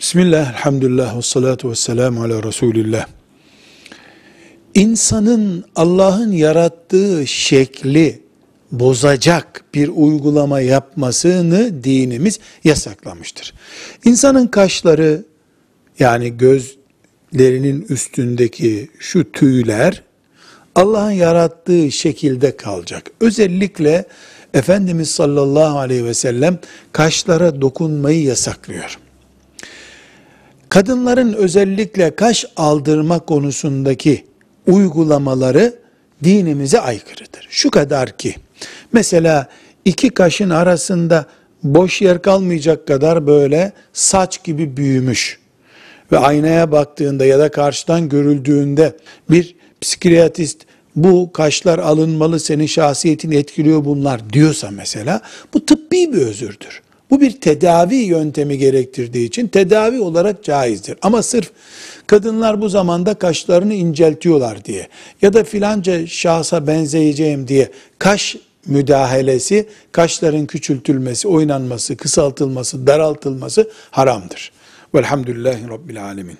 Bismillah, elhamdülillah, ve salatu ve selamu ala Resulillah. İnsanın Allah'ın yarattığı şekli bozacak bir uygulama yapmasını dinimiz yasaklamıştır. İnsanın kaşları yani gözlerinin üstündeki şu tüyler Allah'ın yarattığı şekilde kalacak. Özellikle Efendimiz sallallahu aleyhi ve sellem kaşlara dokunmayı yasaklıyor. Kadınların özellikle kaş aldırma konusundaki uygulamaları dinimize aykırıdır. Şu kadar ki, mesela iki kaşın arasında boş yer kalmayacak kadar böyle saç gibi büyümüş ve aynaya baktığında ya da karşıdan görüldüğünde bir psikiyatrist bu kaşlar alınmalı senin şahsiyetini etkiliyor bunlar diyorsa mesela bu tıbbi bir özürdür. Bu bir tedavi yöntemi gerektirdiği için tedavi olarak caizdir. Ama sırf kadınlar bu zamanda kaşlarını inceltiyorlar diye ya da filanca şahsa benzeyeceğim diye kaş müdahalesi, kaşların küçültülmesi, oynanması, kısaltılması, daraltılması haramdır. Velhamdülillahi Rabbil Alemin.